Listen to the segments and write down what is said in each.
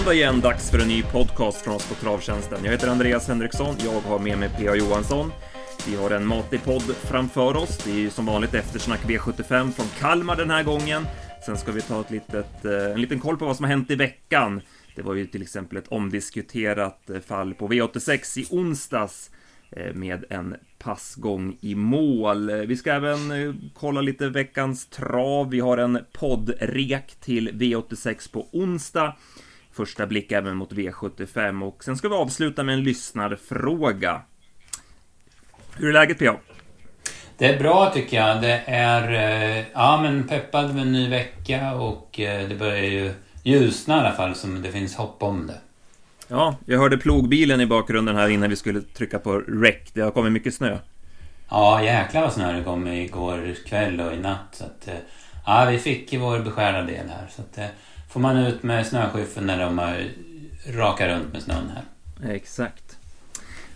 måndag igen, dags för en ny podcast från oss på Travtjänsten. Jag heter Andreas Henriksson, jag har med mig P.A. Johansson. Vi har en matig podd framför oss. Det är ju som vanligt eftersnack V75 från Kalmar den här gången. Sen ska vi ta ett litet, eh, en liten koll på vad som har hänt i veckan. Det var ju till exempel ett omdiskuterat eh, fall på V86 i onsdags eh, med en passgång i mål. Vi ska även kolla lite veckans trav. Vi har en poddrek till V86 på onsdag. Första blick även mot V75 och sen ska vi avsluta med en lyssnarfråga. Hur är läget PA? Det är bra tycker jag. Det är ja, men peppad med en ny vecka och det börjar ju ljusna i alla fall, som det finns hopp om det. Ja, jag hörde plogbilen i bakgrunden här innan vi skulle trycka på rec. Det har kommit mycket snö. Ja, jäklar vad snö det kom igår kväll och i natt. Så att, eh, ja, vi fick vår beskärda del här. Så att, eh, får man ut med snöskyffeln när de har rakat runt med snön här. Exakt.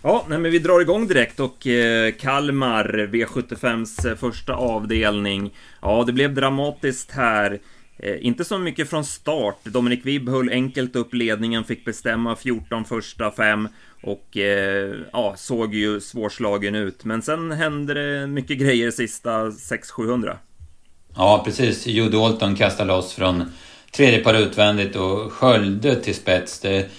Ja, nej, men vi drar igång direkt och eh, Kalmar, V75s eh, första avdelning. Ja, det blev dramatiskt här. Eh, inte så mycket från start. Dominic Wibb höll enkelt upp ledningen, fick bestämma 14 första fem och eh, ja, såg ju svårslagen ut. Men sen hände det mycket grejer sista 600-700. Ja, precis. Joe Dalton kastade loss från tredje par utvändigt och sköljde till spets. Det,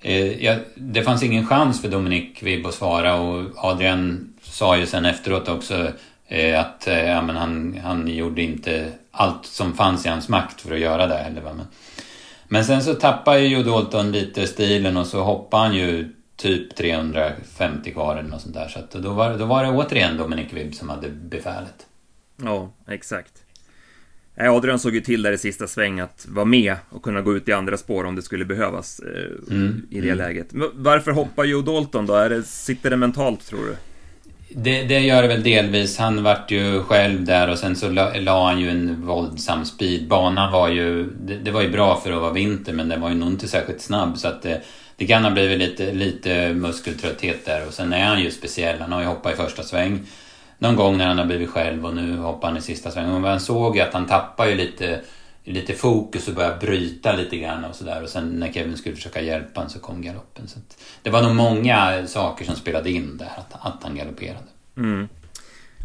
eh, ja, det fanns ingen chans för Dominik Vibb att svara och Adrian sa ju sen efteråt också eh, att eh, ja, men han, han gjorde inte allt som fanns i hans makt för att göra det heller. Va? Men, men sen så tappar ju Dalton lite stilen och så hoppar han ju typ 350 kvar eller något sånt där. Så att då, var, då var det återigen Dominik Vibb som hade befälet. Ja, exakt. Adrian såg ju till där i sista sväng att vara med och kunna gå ut i andra spår om det skulle behövas eh, mm, i det mm. läget. Varför hoppar Joe Dalton då? Är det, sitter det mentalt tror du? Det, det gör det väl delvis. Han vart ju själv där och sen så la, la han ju en våldsam speed. Banan var ju, det, det, var ju bra för att vara vinter men den var ju nog inte särskilt snabb så att det, det kan ha blivit lite, lite muskeltrötthet där och sen är han ju speciell. Han har ju hoppat i första sväng någon gång när han har blivit själv och nu hoppar han i sista svängen. Och man såg ju att han tappar ju lite lite fokus och började bryta lite grann och sådär. Och sen när Kevin skulle försöka hjälpa honom så kom galoppen. Så det var nog många saker som spelade in där, att, att han galopperade. Mm.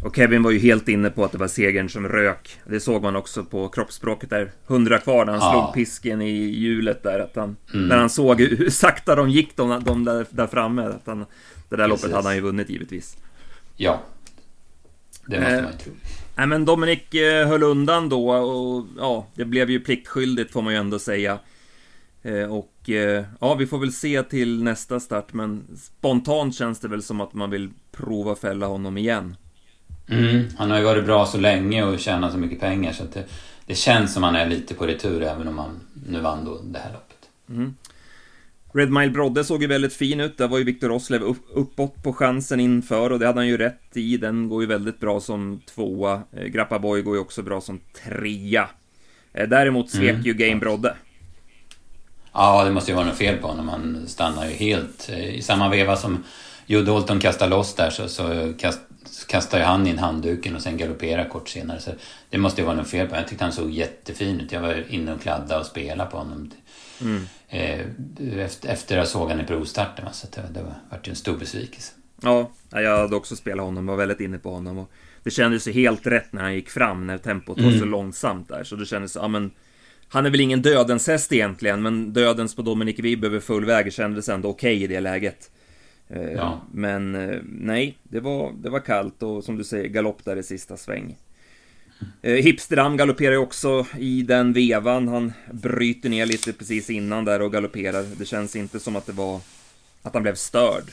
Och Kevin var ju helt inne på att det var segern som rök. Det såg man också på kroppsspråket där. Hundra kvar när han ja. slog pisken i hjulet där. Att han, mm. När han såg hur sakta de gick, de, de där, där framme. Att han, det där Precis. loppet hade han ju vunnit givetvis. Ja, det måste eh, man ju tro. Nej men Dominic eh, höll undan då och ja, det blev ju pliktskyldigt får man ju ändå säga. Eh, och ja, vi får väl se till nästa start, men spontant känns det väl som att man vill prova fälla honom igen. Mm, han har ju varit bra så länge och tjänat så mycket pengar så att det, det känns som att han är lite på retur även om han nu vann då det här loppet. Mm. Red Mile Brodde såg ju väldigt fin ut. Där var ju Viktor Roslev upp, uppåt på chansen inför och det hade han ju rätt i. Den går ju väldigt bra som tvåa. Eh, Grappa Boy går ju också bra som trea. Eh, däremot svek mm. ju Game Brodde. Ja, det måste ju vara något fel på honom. Han stannar ju helt. Eh, I samma veva som Joe Dalton kastar loss där så, så kast, kastar ju han in handduken och sen galopperar kort senare. Så det måste ju vara något fel på honom. Jag tyckte han såg jättefin ut. Jag var inne och kladdade och spelade på honom. Mm. Eh, efter, efter jag såg honom i provstarten. Så det, det var, var en stor besvikelse. Ja, jag hade också spelat honom, var väldigt inne på honom. Och det kändes ju helt rätt när han gick fram, när tempot mm. var så långsamt där. Så det kändes, ja men... Han är väl ingen dödens häst egentligen, men dödens på Dominic Wibb över full väg kändes ändå okej okay i det läget. Eh, ja. Men eh, nej, det var, det var kallt och som du säger, galopp där i sista sväng. Eh, Hipsterdam galopperar ju också i den vevan. Han bryter ner lite precis innan där och galopperar. Det känns inte som att det var att han blev störd.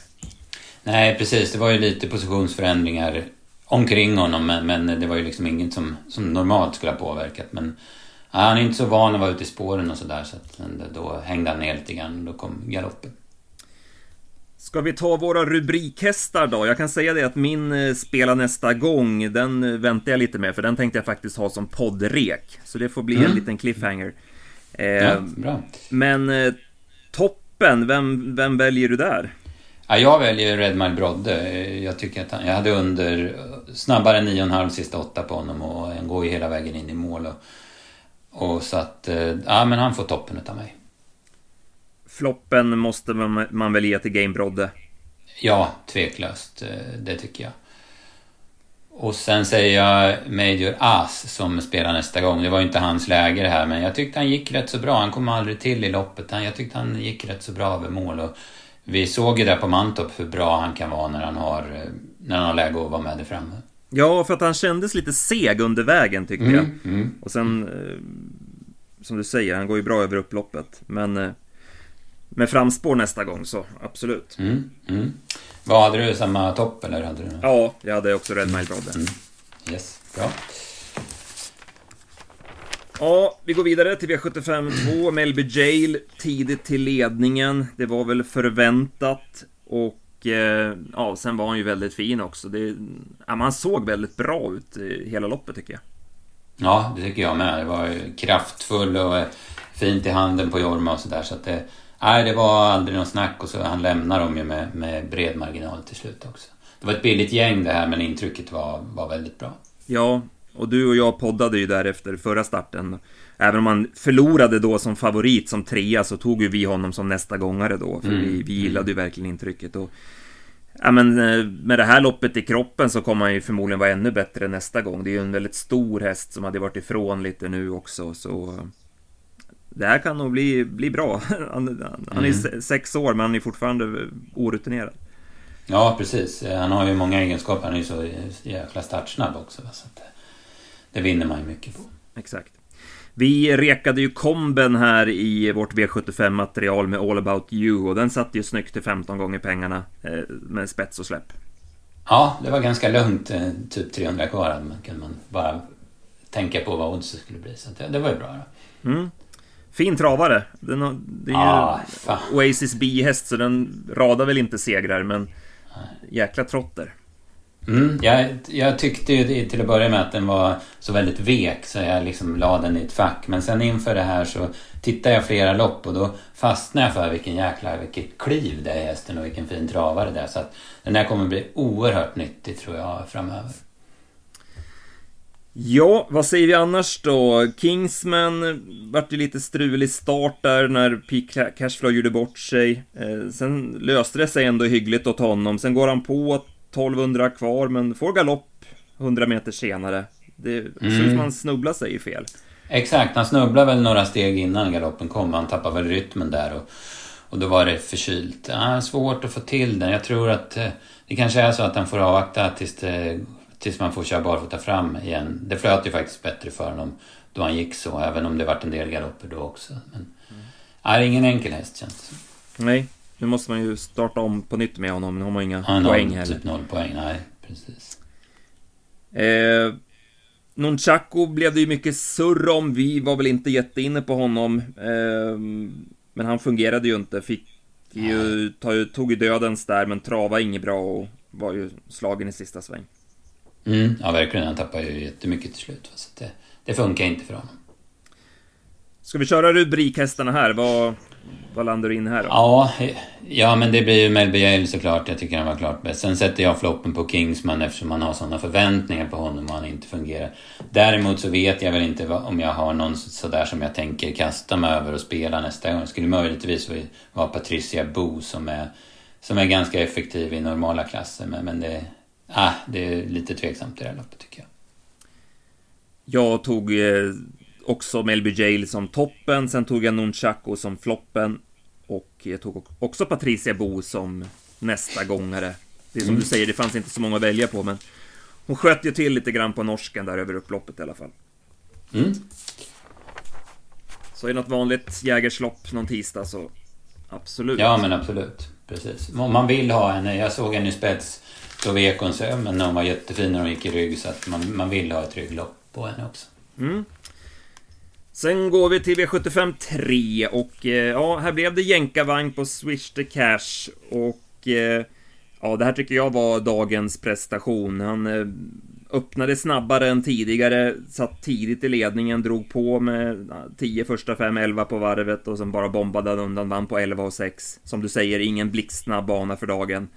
Nej, precis. Det var ju lite positionsförändringar omkring honom, men, men det var ju liksom inget som, som normalt skulle ha påverkat. Men ja, han är inte så van att vara ute i spåren och sådär, så, så då hängde han ner lite grann och då kom galoppen. Ska vi ta våra rubrikhästar då? Jag kan säga det att min eh, Spela nästa gång, den eh, väntar jag lite med, för den tänkte jag faktiskt ha som poddrek. Så det får bli mm. en liten cliffhanger. Eh, ja, bra. Men eh, toppen, vem, vem väljer du där? Ja, jag väljer Redmile Brodde. Jag tycker att han, jag hade under snabbare 9,5 sista åtta på honom och han går ju hela vägen in i mål. Och, och så att, ja men han får toppen utav mig. Floppen måste man, man väl ge till Game Brodde? Ja, tveklöst. Eh, det tycker jag. Och sen säger jag Major As som spelar nästa gång. Det var ju inte hans läge det här, men jag tyckte han gick rätt så bra. Han kom aldrig till i loppet. Jag tyckte han gick rätt så bra över mål. Och vi såg ju där på Mantorp hur bra han kan vara när han har, när han har läge att vara med där framme. Ja, för att han kändes lite seg under vägen tyckte mm, jag. Mm. Och sen, eh, som du säger, han går ju bra över upploppet. Men eh, med framspår nästa gång så absolut. Mm, mm. Vad hade du? Samma topp eller? Hade du? Ja, jag hade också Red Mile Brodde. Mm. Yes, bra. Ja, vi går vidare till V75 2. Melby Jail tidigt till ledningen. Det var väl förväntat. Och eh, ja, sen var han ju väldigt fin också. Det, ja, man såg väldigt bra ut hela loppet tycker jag. Ja, det tycker jag med. Det var kraftfull och fint i handen på Jorma och sådär. Så att det, nej, det var aldrig någon snack och så han lämnar dem ju med, med bred marginal till slut också. Det var ett billigt gäng det här men intrycket var, var väldigt bra. Ja, och du och jag poddade ju därefter förra starten. Även om man förlorade då som favorit som trea så tog ju vi honom som nästa gångare då. För mm. vi, vi gillade ju verkligen intrycket. Och, ja, men eh, med det här loppet i kroppen så kommer han ju förmodligen vara ännu bättre nästa gång. Det är ju en väldigt stor häst som hade varit ifrån lite nu också. Så det här kan nog bli, bli bra. Han, han är mm. sex år men han är fortfarande orutinerad. Ja, precis. Han har ju många egenskaper. Han är ju så jäkla startsnabb också. Så att det vinner man ju mycket på. Exakt. Vi rekade ju komben här i vårt V75-material med All about you och den satt ju snyggt till 15 gånger pengarna eh, med spets och släpp. Ja, det var ganska lugnt, eh, typ 300 kvar. Man kunde man bara tänka på vad oddset skulle bli. Så det, det var ju bra. Mm. Fin travare. Den det är ju ah, Oasis B-häst så den radar väl inte segrar men jäkla trotter. Mm, jag, jag tyckte ju till att börja med att den var så väldigt vek så jag liksom la den i ett fack. Men sen inför det här så tittade jag flera lopp och då fastnade jag för vilken jäkla, vilket kliv det är hästen och vilken fin travare det är. Så att den här kommer bli oerhört nyttig tror jag framöver. Ja, vad säger vi annars då? Kingsman vart ju lite strulig start där när Peak Cashflow gjorde bort sig. Eh, sen löste det sig ändå hyggligt åt honom. Sen går han på 1200 kvar, men får galopp 100 meter senare. Det mm. ser ut som han snubblar sig i fel. Exakt, han snubblade väl några steg innan galoppen kom. Han tappade väl rytmen där och, och då var det förkylt. Ja, svårt att få till den. Jag tror att eh, det kanske är så att han får avvakta tills, det, tills man får köra barfota fram igen. Det flöt ju faktiskt bättre för honom då han gick så, även om det vart en del galopper då också. Men, mm. är det är ingen enkel häst känns det. Nej, nu måste man ju starta om på nytt med honom, nu har man inga ja, poäng noll, heller. Typ noll poäng, nej precis. Eh, Nunchaku blev det ju mycket surr om, vi var väl inte jätteinne på honom. Eh, men han fungerade ju inte, fick ju, tog ju dödens där, men trava inget bra och var ju slagen i sista sväng. Mm, ja, verkligen. Han tappade ju jättemycket till slut. Så det, det funkar inte för honom. Ska vi köra rubrikhästarna här? Vad, vad landar du in här då? Ja, ja men det blir ju Melby Yale såklart. Jag tycker han var klart bäst. Sen sätter jag floppen på Kingsman eftersom man har sådana förväntningar på honom och han inte fungerar. Däremot så vet jag väl inte om jag har någon sådär som jag tänker kasta mig över och spela nästa gång. Det skulle möjligtvis vara Patricia Bo som är, som är ganska effektiv i normala klasser. Men, men det, ah, det är lite tveksamt i det här loppet tycker jag. Jag tog eh också Melby Jail som toppen, sen tog jag Nunchaku som floppen och jag tog också Patricia Bo som nästa gångare. Det är som mm. du säger, det fanns inte så många att välja på, men hon sköt ju till lite grann på norsken där över upploppet i alla fall. Mm. Så det något vanligt jägerslopp någon tisdag så absolut. Ja, men absolut. Precis. Om man vill ha henne, jag såg henne i spets då vek hon sig, men hon var jättefin när hon gick i rygg så att man, man vill ha ett rygglopp på henne också. Mm. Sen går vi till V75 3 och eh, ja, här blev det jänkarvagn på Swish the Cash och eh, ja, det här tycker jag var dagens prestation. Han eh, öppnade snabbare än tidigare, satt tidigt i ledningen, drog på med 10 första 5, 11 på varvet och sen bara bombade han undan, vann på 11 och 6. Som du säger, ingen blixtsnabb bana för dagen.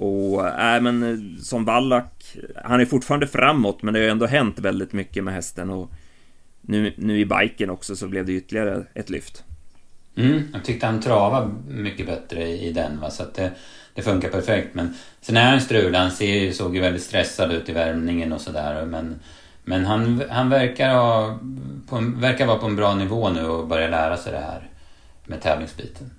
Och äh, men eh, som Wallach, han är fortfarande framåt, men det har ju ändå hänt väldigt mycket med hästen och nu, nu i biken också så blev det ytterligare ett lyft. Mm, jag tyckte han travade mycket bättre i den. Va? Så att det, det funkar perfekt. Men sen är han strul, Han ser, såg ju väldigt stressad ut i värmningen och sådär. Men, men han, han verkar, ha, på, verkar vara på en bra nivå nu och börja lära sig det här med tävlingsbiten.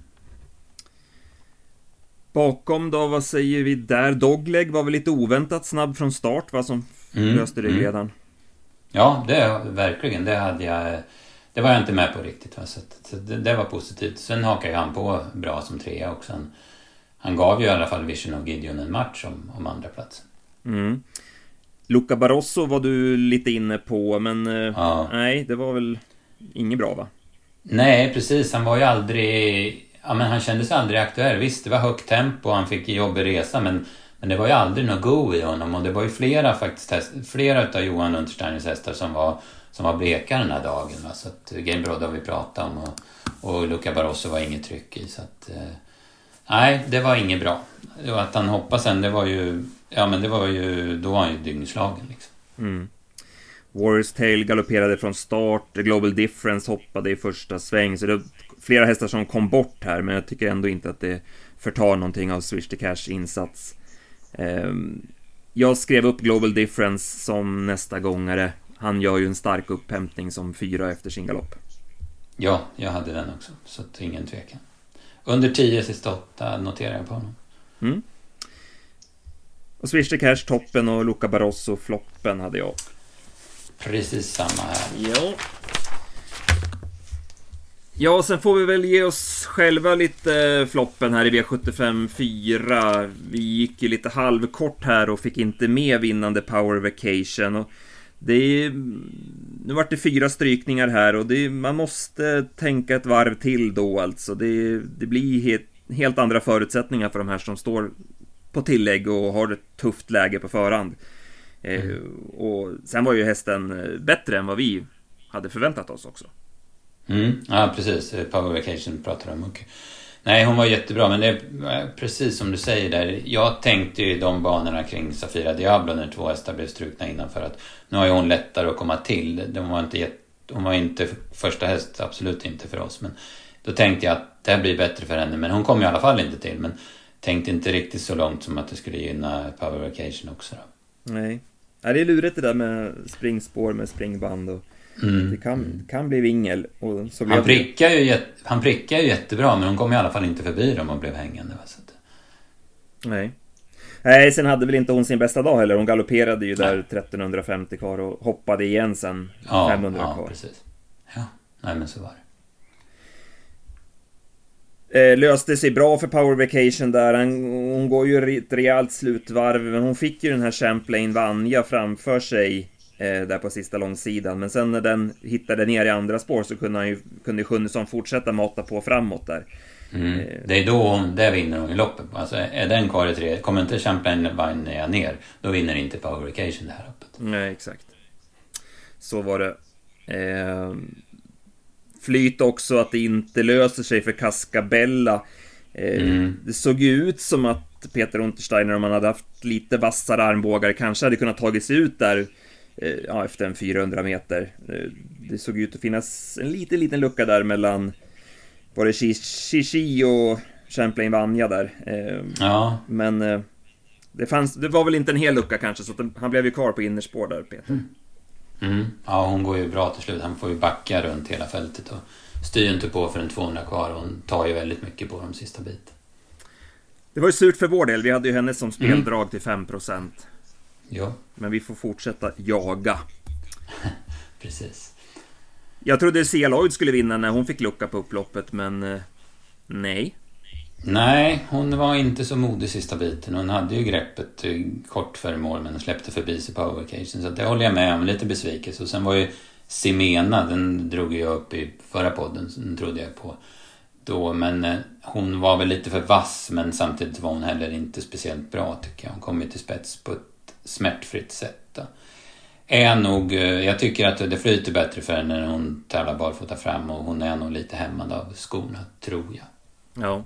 Bakom då, vad säger vi där? Dogleg var väl lite oväntat snabb från start, va, som mm, löste ryggledaren. Mm. Ja, det verkligen. Det hade jag... Det var jag inte med på riktigt. Va? Så, så det, det, var positivt. Sen hakade han på bra som trea också. Han, han gav ju i alla fall Vision of Gideon en match om, om andra platsen. Mm. Luca Barroso var du lite inne på, men eh, ja. nej, det var väl inget bra va? Nej, precis. Han var ju aldrig... Ja, men han kändes aldrig aktuell. Visst, det var högt tempo och han fick jobbig resa, men, men det var ju aldrig något go i honom. Och det var ju flera faktiskt, flera av Johan Untersteiners hästar som var, som var bleka den här dagen. Va? Så att Game Broad har vi pratat om och, och Luca Barroso var inget tryck i. Så att, eh, nej, det var inget bra. Och att han hoppade sen, det var ju... Ja, men det var ju... Då var han ju dyngslagen liksom. Mm. Warriors Tail galopperade från start, Global Difference hoppade i första sväng, så det flera hästar som kom bort här, men jag tycker ändå inte att det förtar någonting av Swish to Cash insats. Ehm, jag skrev upp Global Difference som nästa gångare. Han gör ju en stark upphämtning som fyra efter sin galopp. Ja, jag hade den också, så att ingen tvekan. Under 10 sista 8 noterar jag på honom. Mm. Och Swish to Cash toppen och Luca Barroso floppen hade jag. Precis samma här. Ja. Sen får vi väl ge oss själva lite floppen här i V75 4. Vi gick ju lite halvkort här och fick inte med vinnande Power Vacation. Och det är, nu vart det fyra strykningar här och det, man måste tänka ett varv till då alltså. Det, det blir helt, helt andra förutsättningar för de här som står på tillägg och har ett tufft läge på förhand. Eh, mm. Och sen var ju hästen eh, bättre än vad vi hade förväntat oss också. Mm. Ja, precis. Eh, Power Vacation pratar om. Okay. Nej, hon var jättebra, men det är eh, precis som du säger där. Jag tänkte ju de banorna kring Safira Diablo när två hästar blev strukna innan för att nu har ju hon lättare att komma till. Hon var inte, hon var inte första häst, absolut inte för oss. Men då tänkte jag att det här blir bättre för henne, men hon kom i alla fall inte till. Men tänkte inte riktigt så långt som att det skulle gynna Power Vacation också då. Nej. Ja, det är lurigt det där med springspår med springband och mm. det kan, kan bli vingel. Och så han, prickar ju, han prickar ju jättebra men hon kom i alla fall inte förbi dem och blev hängande. Så att... Nej. Nej, sen hade väl inte hon sin bästa dag heller. Hon galopperade ju där 1350 kvar och hoppade igen sen ja, 500 ja, kvar. Precis. Ja, nej men så var det. Eh, löste sig bra för Power Vacation där. Han, hon går ju ett rejält slutvarv, men hon fick ju den här Champlain Vanja framför sig där på sista långsidan. Men sen när den hittade ner i andra spår så kunde, han ju, kunde Sjunnesson fortsätta mata på framåt där. Mm. Eh. Det är då hon, där vinner hon i loppet. Alltså är den kvar i tre, kommer inte Champlain Vanja ner, då vinner inte Power Vacation det här loppet. Nej, exakt. Så var det. Eh, flyt också att det inte löser sig för Cascabella. Eh, mm. Det såg ju ut som att Peter Untersteiner, om han hade haft lite vassare armbågar, kanske hade kunnat tagit sig ut där eh, ja, efter en 400 meter. Eh, det såg ut att finnas en liten, liten lucka där mellan var det Shishi och Champlain Vanja där. Ja. Men det, fanns, det var väl inte en hel lucka kanske, så han blev ju kvar på innerspår där, Peter. Mm. Mm. Ja, hon går ju bra till slut. Han får ju backa runt hela fältet och styr inte på för en 200 kvar. Hon tar ju väldigt mycket på de sista bit. Det var ju surt för vår del. Vi hade ju henne som speldrag mm. till 5%. Ja. Men vi får fortsätta jaga. Precis. Jag trodde Cia Lloyd skulle vinna när hon fick lucka på upploppet, men eh, nej. Nej, hon var inte så modig sista biten. Hon hade ju greppet eh, kort före mål men släppte förbi sig på overcation. Så det håller jag med om. Lite besvikelse. Och sen var ju Simena, den drog jag upp i förra podden. Den trodde jag på då. Men eh, hon var väl lite för vass men samtidigt var hon heller inte speciellt bra tycker jag. Hon kom ju till spets på ett smärtfritt sätt. Då. Är nog, eh, jag tycker att det flyter bättre för henne när hon tävlar barfota fram och hon är nog lite hämmad av skorna, tror jag. Ja.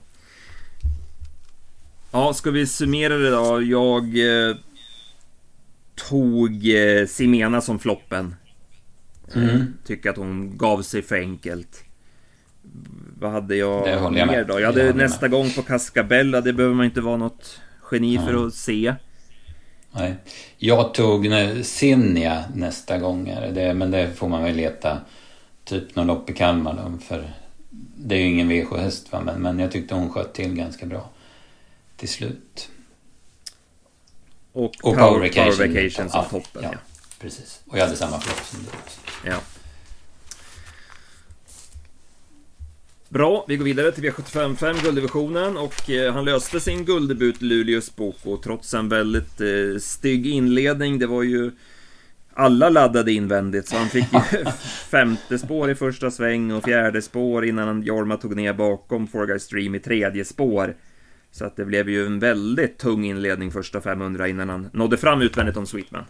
Ja, ska vi summera det då? Jag eh, tog eh, Simena som floppen. Mm. Tycker att hon gav sig för enkelt. Vad hade jag, mer med. då? Jag hade jag nästa gång på Cascabella, det behöver man inte vara något geni för Nej. att se. Nej. Jag tog Sinja nästa gång. Det, men det får man väl leta typ någon lopp i Kalmar då, för det är ju ingen V7-häst va? Men, men jag tyckte hon sköt till ganska bra till slut. Och, Och Power, Power Power Vacation. Vacation, som Ja, toppen. Ja. ja. Precis. Och jag hade samma förlopp som du. Ja. Bra, vi går vidare till V755 gulddivisionen och eh, han löste sin gulddebut Luleås Boko trots en väldigt eh, stygg inledning. Det var ju alla laddade invändigt så han fick ju femte spår i första sväng och fjärde spår innan Jorma tog ner bakom Four Guys Stream i tredje spår. Så att det blev ju en väldigt tung inledning första 500 innan han nådde fram utvändigt om Sweetman.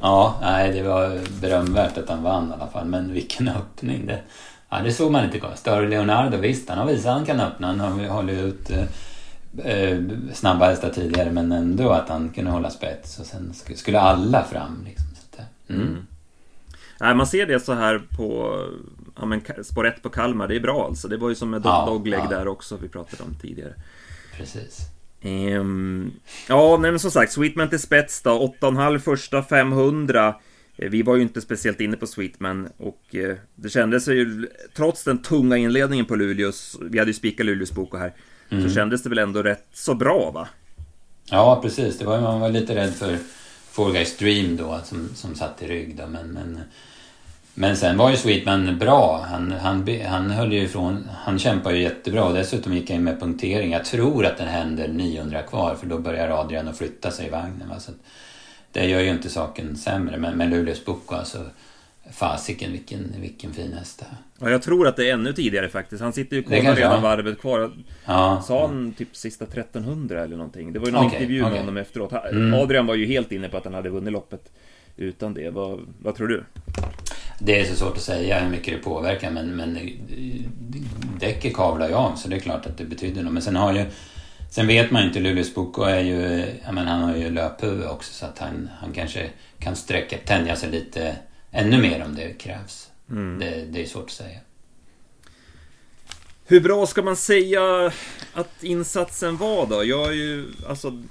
Ja, nej, det var berömvärt att han vann i alla fall. Men vilken öppning. Det, ja, det såg man inte. Större Leonardo, visst, han har visat han kan öppna. Han har hållit ut eh, eh, snabba hästar tidigare, men ändå att han kunde hålla spets. Och sen sk- skulle alla fram. Liksom, så att, det- mm. Mm. Nej, man ser det så här på ja, men, spår 1 på Kalmar, det är bra alltså. Det var ju som med Ja, dogleg ja. där också, vi pratade om tidigare. Precis. Ehm, ja, nej, men som sagt, Sweetman till spets då, 8,5 första 500. Eh, Vi var ju inte speciellt inne på Sweetman och eh, det kändes ju, trots den tunga inledningen på Luleås, vi hade ju spikat Luleås bok här, Mm. så kändes det väl ändå rätt så bra va? Ja, precis. Det var, man var lite rädd för Four Guys Dream då, som, som satt i rygg då. Men, men, men sen var ju Sweetman bra. Han, han, han höll ju ifrån, han kämpar ju jättebra och dessutom gick han in med punktering. Jag tror att den händer 900 kvar för då börjar Adrian att flytta sig i vagnen. Va? Så att det gör ju inte saken sämre. Men, men Luleås Boko alltså, fasiken vilken, vilken fin häst det är. Ja, jag tror att det är ännu tidigare faktiskt. Han sitter ju kvar redan är. varvet kvar. Ja, Sa han typ sista 1300 eller någonting? Det var ju någon Okej, intervju med okej. honom efteråt. Mm. Adrian var ju helt inne på att han hade vunnit loppet utan det. Vad, vad tror du? Det är så svårt att säga hur mycket det påverkar men, men däcket kavlar ju av så det är klart att det betyder något. Men sen har ju Sen vet man ju inte, Luleås Boko är ju, ja men han har ju löphuvud också så att han, han kanske kan sträcka, tänja sig lite ännu mer om det krävs. Mm. Det, det är svårt att säga. Hur bra ska man säga att insatsen var då? Jag är ju, alltså...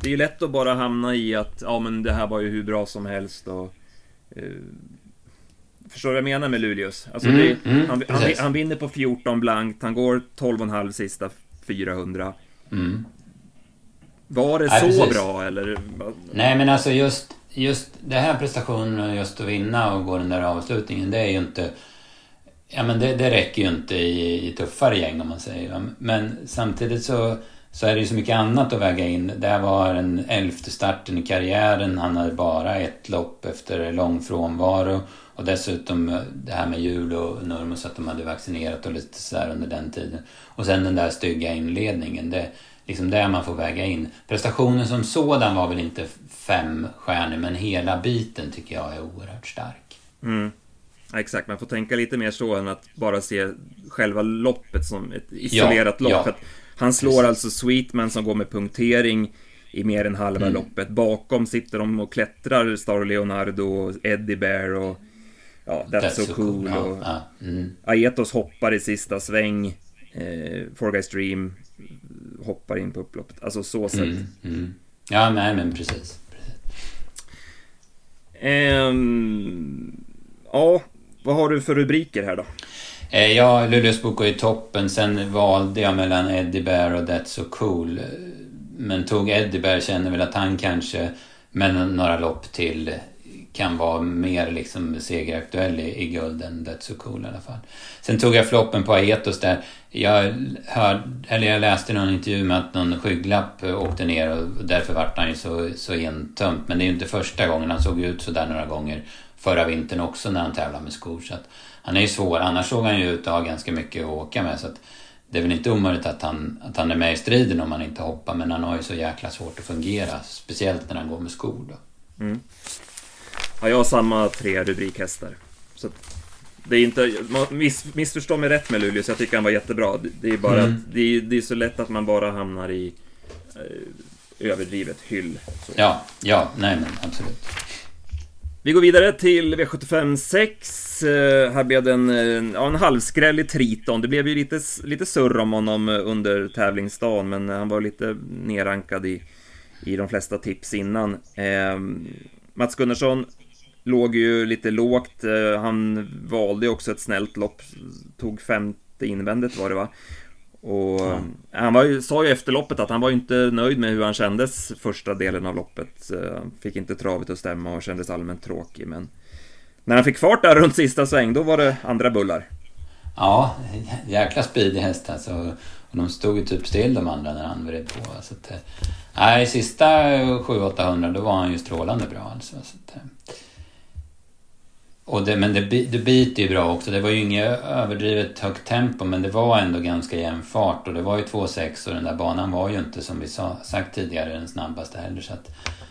Det är ju lätt att bara hamna i att, ja men det här var ju hur bra som helst och... Eh, förstår du vad jag menar med Luleås? Alltså Mm, det, mm, han, han, han vinner på 14 blankt, han går 12,5 sista 400. Mm. Var det Nej, så precis. bra eller? Nej men alltså just, just det här prestationen, just att vinna och gå den där avslutningen, det är ju inte... Ja men det, det räcker ju inte i, i tuffare gäng om man säger. Men samtidigt så, så är det ju så mycket annat att väga in. Det här var den elfte starten i karriären, han hade bara ett lopp efter lång frånvaro. Och dessutom eh, det här med jul och Nurmos att de hade vaccinerat och lite sådär under den tiden. Och sen den där stygga inledningen. Det, liksom det man får väga in. Prestationen som sådan var väl inte fem stjärnor men hela biten tycker jag är oerhört stark. Mm. Ja, exakt, man får tänka lite mer så än att bara se själva loppet som ett isolerat Ja, lopp. ja. Han slår Precis. alltså Sweetman som går med punktering i mer än halva Mm. loppet. Bakom sitter de och klättrar Star Leonardo och Eddie Bear och ja, That's, so, cool. Ja, och ja, mm. Aetos hoppar i sista sväng. Eh, Four Guys Dream hoppar in på upploppet. Alltså så sett. Mm, mm. Ja, nej men precis. precis. Ehm, ja, vad har du för rubriker här då? Eh, ja, Luleås bok Boko i toppen. Sen valde jag mellan Eddie Bear och That's So Cool. Men tog Eddie Bear, känner väl att han kanske med några lopp till kan vara mer liksom segeraktuell i, i guld än That's So Cool i alla fall. Sen tog jag floppen på Aetos där. Jag, hörde, eller jag läste någon intervju med att någon skygglapp åkte ner och därför vart han ju så, så entömt. Men det är ju inte första gången. Han såg ut sådär några gånger förra vintern också när han tävlade med skor. Så att han är ju svår. Annars såg han ju ut att ha ganska mycket att åka med. Så att det är väl inte omöjligt att han, att han är med i striden om han inte hoppar. Men han har ju så jäkla svårt att fungera. Speciellt när han går med skor då. Ja, jag har samma tre rubrikhästar. Så det är inte, miss, missförstå mig rätt med Luleå, så jag tycker han var jättebra. Det- Det är bara Mm. att det är, det är så lätt att man bara hamnar i eh, överdrivet hyll. Så. Ja, ja, nej men absolut. Vi går vidare till V75 6. Eh, här blev det en, eh, ja, en halvskräll i Triton. Det blev ju lite, lite surr om honom eh, under tävlingsdagen, men han var lite nerrankad i, i de flesta tips innan. Eh, Mats Gunnarsson låg ju lite lågt. Han valde också ett snällt lopp. Tog femte invändet var det va? Och ja. han var ju, sa ju efter loppet att han var inte nöjd med hur han kändes första delen av loppet. Han fick inte travet att stämma och kändes allmänt tråkig. Men när han fick fart där runt sista sväng, då var det andra bullar. Ja, jäkla speedig häst alltså. Och de stod ju typ still de andra när han vred på. Så att, eh, nej, sista 700-800 då var han ju strålande bra alltså. Så att, eh, och det, men det, det biter ju bra också. Det var ju inget överdrivet högt tempo men det var ändå ganska jämn fart och det var ju 2,6 och den där banan var ju inte som vi sa, sagt tidigare den snabbaste heller. Så att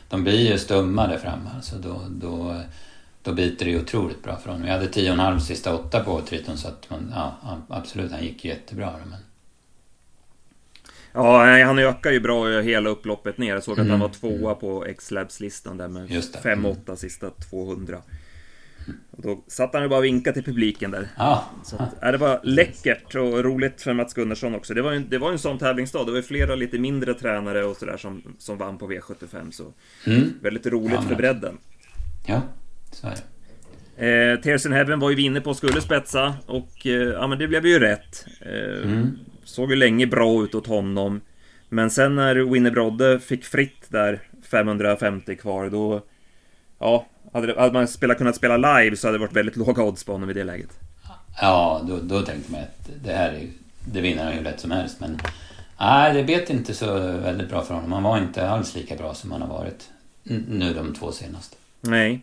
de blir ju stumma där framme. Alltså då, då, då biter det ju otroligt bra för honom. Jag hade 10,5 sista åtta på Triton så att man, ja, absolut, han gick jättebra. Men... Ja, han ökar ju bra hela upploppet ner. Jag såg att han var tvåa på X-Labs-listan där med 5-8 mm. sista 200. Och då satt han ju bara och vinkade till publiken där. Ja. Så att, ja, det var läckert och roligt för Mats Gunnarsson också. Det var ju, det var en sån tävlingsdag. Det var ju flera lite mindre tränare och sådär som, som vann på V75. Så mm. väldigt roligt ja, för bredden. Ja, så är det. Eh, Tears in Heaven var ju vi inne på skulle spetsa och eh, ja men det blev ju rätt. Eh, mm. Såg ju länge bra ut åt honom. Men sen när Winnie Brodde fick fritt där 550 kvar då Ja, hade, det, hade man spelat, kunnat spela live så hade det varit väldigt låga odds på honom i det läget. Ja, då, då tänkte man att det här är, det vinner han ju lätt som helst. Men nej, det bet inte så väldigt bra för honom. Han var inte alls lika bra som han har varit nu de två senaste. Nej.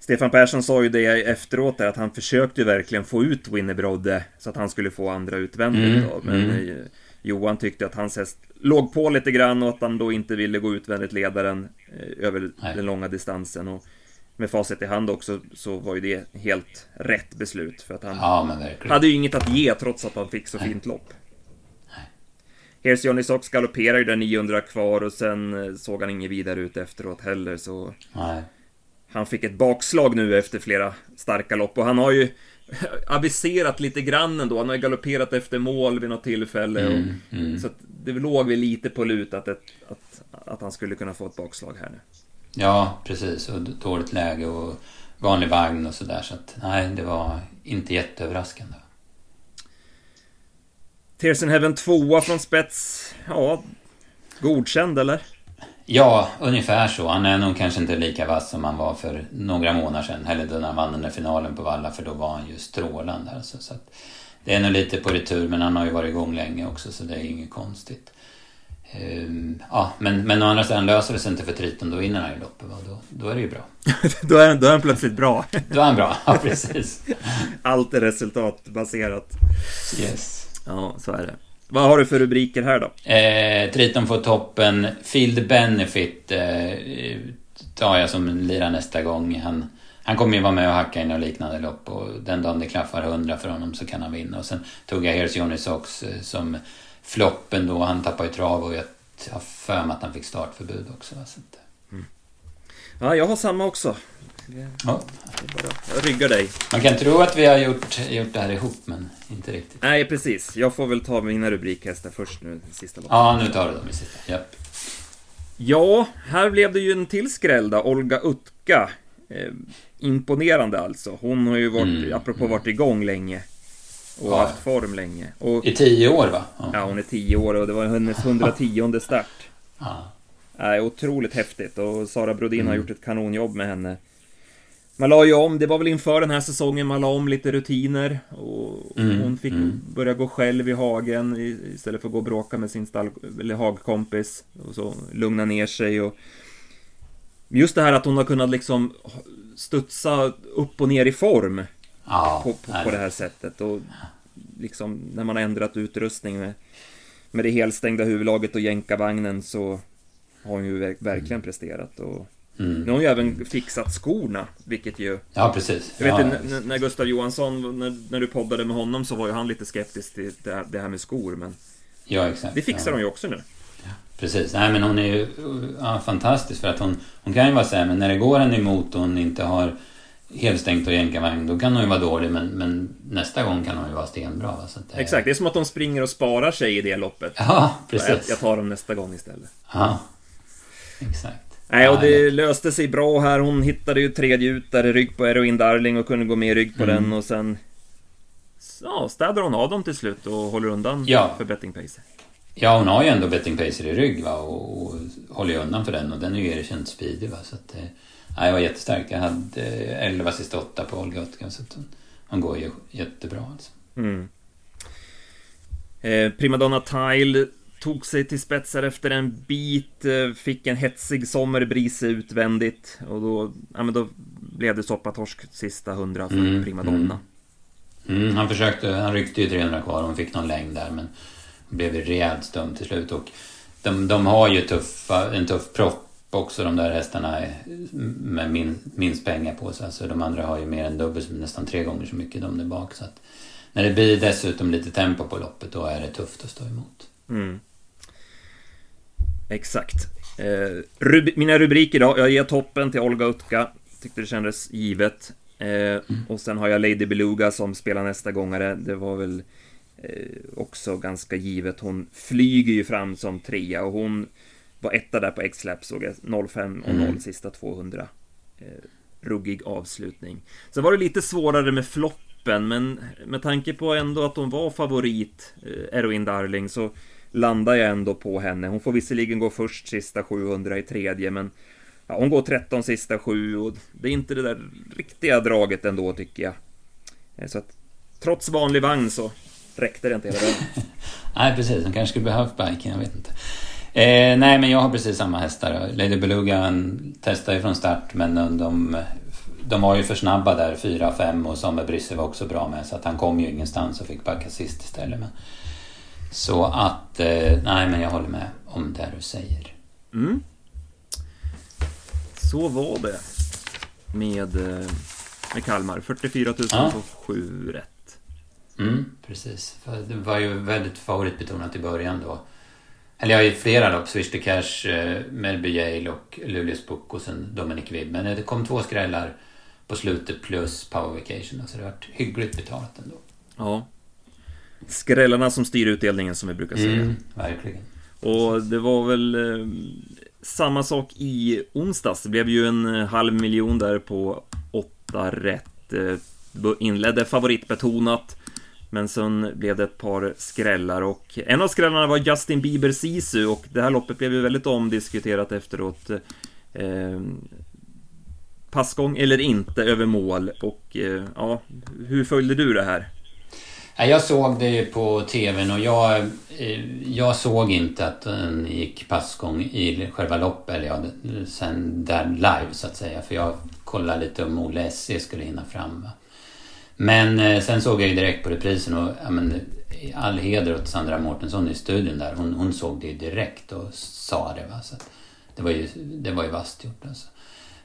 Stefan Persson sa ju det efteråt där, att han försökte ju verkligen få ut Winnerbrodde så att han skulle få andra utvändigt mm, då. Men mm. Johan tyckte att hans häst låg på lite grann och att han då inte ville gå utvändigt ledaren eh, över Nej. den långa distansen. Och med facit i hand också så var ju det helt rätt beslut. För att han ja, hade ju inget att ge trots att han fick så fint lopp. Here's Johnny Sox galopperar ju där 900 kvar och sen eh, såg han inget vidare ut efteråt heller så... Nej. Han fick ett bakslag nu efter flera starka lopp och han har ju aviserat lite grann ändå. Han har ju galopperat efter mål vid något tillfälle. Och, mm, mm. Så det låg väl lite på lut att, ett, att, att han skulle kunna få ett bakslag här nu. Ja, precis. Och dåligt läge och vanlig vagn och sådär. Så att nej, det var inte jätteöverraskande. Tears in Heaven 2 från spets. Ja, godkänd eller? Ja, ungefär så. Han är nog kanske inte lika vass som han var för några månader sedan. Eller då när han vann den där finalen på Valla, för då var han ju strålande. Alltså, så att det är nog lite på retur, men han har ju varit igång länge också, så det är inget konstigt. Um, ja, men, men å andra sidan löser det sig inte för Triton, då vinner han ju loppet. Då, då är det ju bra. då, är, då är han plötsligt bra. då är han bra, ja precis. Allt är resultatbaserat. Yes. Ja, så är det. Vad har du för rubriker här då? Eh, Triton får toppen. Field Benefit eh, tar jag som lirar nästa gång. Han, han kommer ju vara med och hacka in och liknande lopp och den dagen det klaffar 100 för honom så kan han vinna. Och sen tog jag Here's Johnny Sox eh, som floppen då. Han tappade ju trav och jag har för mig att han fick startförbud också. Så att, eh. mm. Ja, jag har samma också. Ja. Jag ryggar dig. Man kan tro att vi har gjort, gjort det här ihop, men inte riktigt. Nej, precis. Jag får väl ta mina rubrikhästar först nu, sista loppet. Ja, nu tar du dem i sista. Japp. Ja, här blev det ju en till skräll då. Olga Utka. Eh, imponerande alltså. Hon har ju varit, mm, apropå mm. varit igång länge. Och ja. haft form länge. Och, I tio år va? Ja. ja, hon är tio år och det var hennes 110 start. Ja. Äh, otroligt häftigt och Sara Brodin mm. har gjort ett kanonjobb med henne. Man la ju om, det var väl inför den här säsongen man la om lite rutiner och mm, hon fick mm. börja gå själv i hagen istället för att gå och bråka med sin stall, eller hagkompis och så lugna ner sig och just det här att hon har kunnat liksom studsa upp och ner i form ja, på, på, på, det här sättet och liksom när man har ändrat utrustning med, med det helstängda huvudlaget och jänkarvagnen så har hon ju verkligen mm. presterat och Mm. Nu har hon ju även fixat skorna, vilket ju... Ja, precis. Jag vet ja, när, när Gustav Johansson, när, när, du poddade med honom så var ju han lite skeptisk till det här, med skor, men... Ja, exakt. Det fixar ja. de ju också nu. Ja. Precis. Nej men hon är ju ja, fantastisk för att hon, hon kan ju vara sämre. Men när det går henne emot och hon inte har helstängt och jänkarvagn då kan hon ju vara dålig men, men nästa gång kan hon ju vara stenbra. Va? Så det... Exakt, det är som att de springer och sparar sig i det loppet. Ja, precis. Jag, jag tar dem nästa gång istället. Ja, exakt. Nej, och det löste sig bra här. Hon hittade ju tredje ut där i rygg på Eroin Darling och kunde gå med i rygg på mm. den och sen... Ja, städar hon av dem till slut och håller undan ja. för betting pacer. Ja, hon har ju ändå betting pacer i rygg va och, och håller ju undan för den och den är ju erkänt speedig va så att... Nej, jag var jättestark. Jag hade 11 sista 8 på Olga så hon, hon går ju jättebra alltså. Mm. Eh, Primadonna Tile tog sig till spetsar efter en bit, eh, fick en hetsig sommerbris utvändigt och då, ja, men då blev det soppatorsk sista hundra för mm, Primadonna. Mm. Mm, han försökte, han ryckte ju 300 kvar och fick någon längd där men blev rejält stum till slut och de, de har ju tuffa, en tuff propp också de där hästarna med min, minst pengar på sig. Alltså de andra har ju mer än dubbelt, nästan tre gånger så mycket de där bak. Så att när det blir dessutom lite tempo på loppet då är det tufft att stå emot. Mm. Exakt. Eh, rub mina rubriker då. Jag ger toppen till Olga Utka. Tyckte det kändes givet. Eh, mm. Och sen har jag Lady Beluga som spelar nästa gångare. Det var väl eh, också ganska givet. Hon flyger ju fram som trea och hon var etta där på X-Lap såg jag. 05 och 0 mm. sista 200. Eh, ruggig avslutning. Sen var det lite svårare med floppen, men med tanke på ändå att hon var favorit, eh, Eroin Darling, så landar jag ändå på henne. Hon får visserligen gå först sista 700 i tredje, men ja, hon går 13 sista 7 och det är inte det där riktiga draget ändå tycker jag. Eh, så att trots vanlig vagn så räckte det inte hela vägen. nej, precis. Hon kanske skulle behövt biken, jag vet inte. Eh, nej, men jag har precis samma hästar. Lady Beluga testade ju från start, men de, de, var ju för snabba där, 4-5 och Samuel Brysse var också bra med, så att han kom ju ingenstans och fick backa sist istället. Men, så att, eh, nej men jag håller med om det du säger. Mm. Så var det med, eh, med Kalmar. 44 000 ja. på 7 rätt. Mm, precis. För det var ju väldigt favoritbetonat i början då. Eller jag har ju flera lopp. Swish the Cash, eh, Melby Yale och Luleås Book och sen Dominic Wibb. Men det kom två skrällar på slutet plus Power Vacation. Så det har varit hyggligt betalat ändå. Ja. Skrällarna som styr utdelningen som vi brukar säga. Mm, verkligen. Och det var väl eh, samma sak i onsdags. Det blev ju en eh, halv miljon där på åtta rätt. Eh, inledde favoritbetonat. Men sen blev det ett par skrällar och en av skrällarna var Justin Bieber Sisu och det här loppet blev ju väldigt omdiskuterat efteråt. Eh, passgång eller inte över mål och eh, ja, hur följde du det här? Jag såg det på TVn och jag, eh, jag såg inte att den gick passgång i själva loppet, eller ja, sen där live så att säga. För jag kollade lite om Olle SC skulle hinna fram. Va? Men eh, sen såg jag ju direkt på reprisen och ja, men, all heder åt Sandra Mårtensson i studion där. Hon, hon såg det direkt och sa det. Va? Så det var ju, det var ju vasst gjort alltså.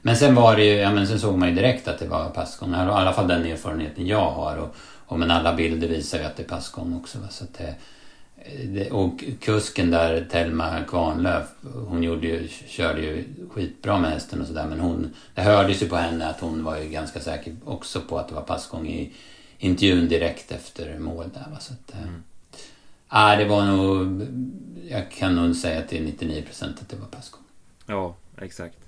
Men sen var det ju, ja men sen såg man ju direkt att det var passgång. I alla fall den erfarenheten jag har. Och, och men alla bilder visar ju att det är passgång också. Va? Så att det, och kusken där, Telma Kvarnlöf, hon gjorde ju, körde ju skitbra med hästen och sådär. Men hon, det hördes ju på henne att hon var ju ganska säker också på att det var passgång i intervjun direkt efter mål där. Va? Så att, mm. äh, det var nog, jag kan nog säga till 99% att det var passgång. Ja, exakt.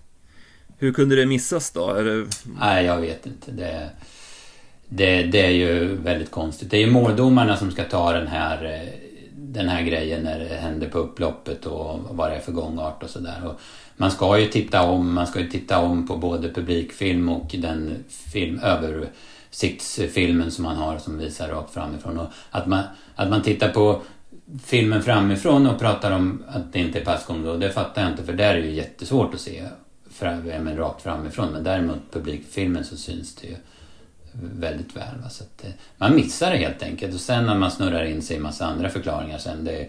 Hur kunde det missas då? Det... Nej, jag vet inte. Det, det, det är ju väldigt konstigt. Det är ju måldomarna som ska ta den här, den här grejen när det händer på upploppet och vad det är för gångart och sådär. Man ska ju titta om, man ska ju titta om på både publikfilm och den film, översiktsfilmen som man har som visar rakt framifrån. Och att, man, att man tittar på filmen framifrån och pratar om att det inte är passgång då, det fattar jag inte för där är det ju jättesvårt att se fram, men rakt framifrån. Men däremot publikfilmen så syns det ju väldigt väl. Va? Så att, eh, man missar det helt enkelt. Och sen när man snurrar in sig i massa andra förklaringar sen, det,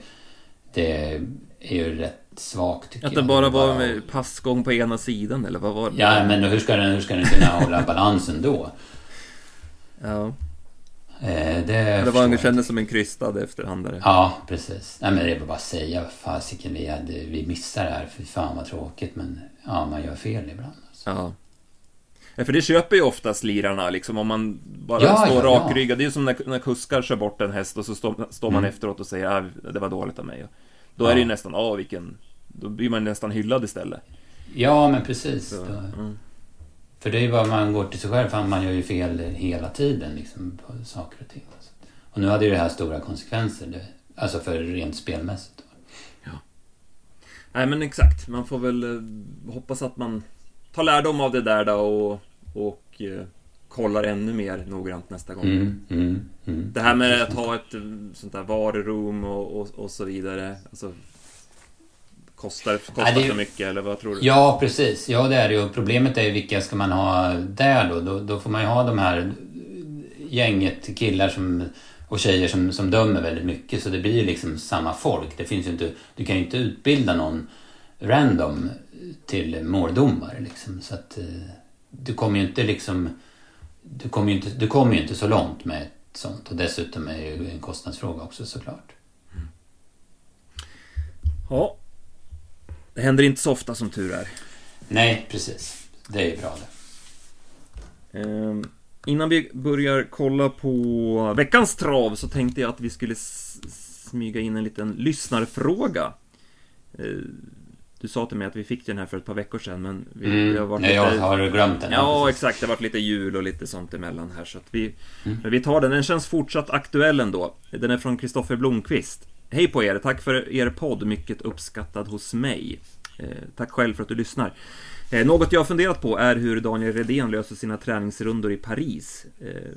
det är ju rätt svagt tycker jag. Att det bara var med passgång på ena sidan eller vad var det? Ja, men hur ska den, hur ska den kunna hålla balansen då? Ja. Eh, det, det var, kändes som en krystad efterhandare. Ja, precis. Nej, men det var bara att säga, fasiken, vi, hade, vi missade det här. Fy fan vad tråkigt. Men ja, man gör fel ibland. Alltså. Ja. Ja. För det köper ju oftast lirarna, liksom om man bara ja, står ja, rakryggad. Det är ju som när, när kuskar kör bort en häst och så står, står man mm. efteråt och säger att ah, det var dåligt av mig. Då är det ju nästan, ja vilken... Då blir man nästan hyllad istället. Ja, men precis. Så, mm. För det är ju bara man går till sig själv, för man gör ju fel hela tiden liksom, på saker och ting. Och nu hade ju det här stora konsekvenser, det, alltså för rent spelmässigt. Ja. Nej men exakt, man får väl eh, hoppas att man tar lärdom av det där då och, och eh, kollar ännu mer noggrant nästa gång. Mm, mm, mm. Det här med att ha ett eh, sånt där varurum och, och, och så vidare. Alltså, Kostar, kostar det, för mycket eller vad tror du? Ja precis, ja det är det ju. Problemet är ju vilka ska man ha där då? Då, då får man ju ha de här gänget killar som, och tjejer som, som dömer väldigt mycket så det blir ju liksom samma folk. Det finns ju inte, du kan ju inte utbilda någon random till måldomare liksom. Så att eh, du kommer ju inte liksom du kommer ju inte, du kommer ju inte så långt med ett sånt och dessutom är det ju en kostnadsfråga också såklart. Mm. Ja, det händer inte så ofta som tur är. Nej, precis. Det är bra det. Eh, innan vi börjar kolla på veckans trav så tänkte jag att vi skulle smyga in en liten lyssnarfråga. Du sa till mig att vi fick den här för ett par veckor sedan men vi, mm. vi har varit lite... jag har glömt den. Ja, exakt. Det har varit lite jul och lite sånt emellan här så att vi... Mm. Vi tar den. Den känns fortsatt aktuell ändå. Den är från Kristoffer Blomqvist. Hej på er! Tack för er podd, mycket uppskattad hos mig. Eh, tack själv för att du lyssnar. Eh, något jag har funderat på är hur Daniel Redén löser sina träningsrundor i Paris. Eh,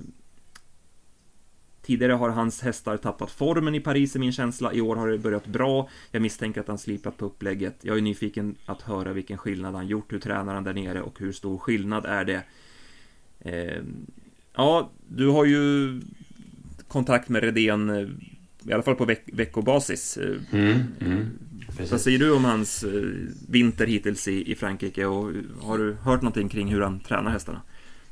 tidigare har hans hästar tappat formen i Paris, är min känsla. I år har det börjat bra. Jag misstänker att han slipat på upplägget. Jag är nyfiken att höra vilken skillnad han gjort. Hur tränar han där nere och hur stor skillnad är det? Ja, du har ju kontakt med Redén i alla fall på veck veckobasis. Mm, mm, Vad säger du om hans eh, vinter hittills i, i Frankrike och har du hört någonting kring hur han tränar hästarna?